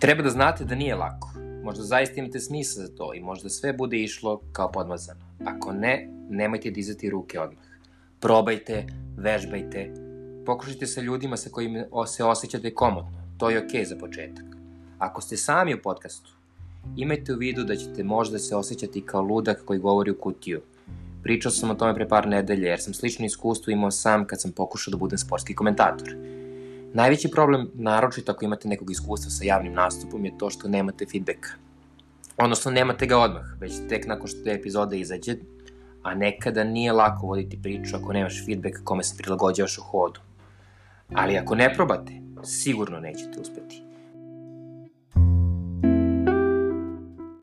Treba da znate da nije lako. Možda zaista imate smisla za to i možda sve bude išlo kao podmazano. Ako ne, nemojte dizati ruke odmah. Probajte, vežbajte, pokušajte sa ljudima sa kojima se osjećate komodno. To je okej okay za početak. Ako ste sami u podcastu, imajte u vidu da ćete možda se osjećati kao ludak koji govori u kutiju. Pričao sam o tome pre par nedelje, jer sam slično iskustvo imao sam kad sam pokušao da budem sportski komentator. Najveći problem, naročito ako imate nekog iskustva sa javnim nastupom, je to što nemate feedbacka. Odnosno, nemate ga odmah, već tek nakon što te epizode izađe, a nekada nije lako voditi priču ako nemaš feedback kome se prilagođavaš u hodu. Ali ako ne probate, sigurno nećete uspeti.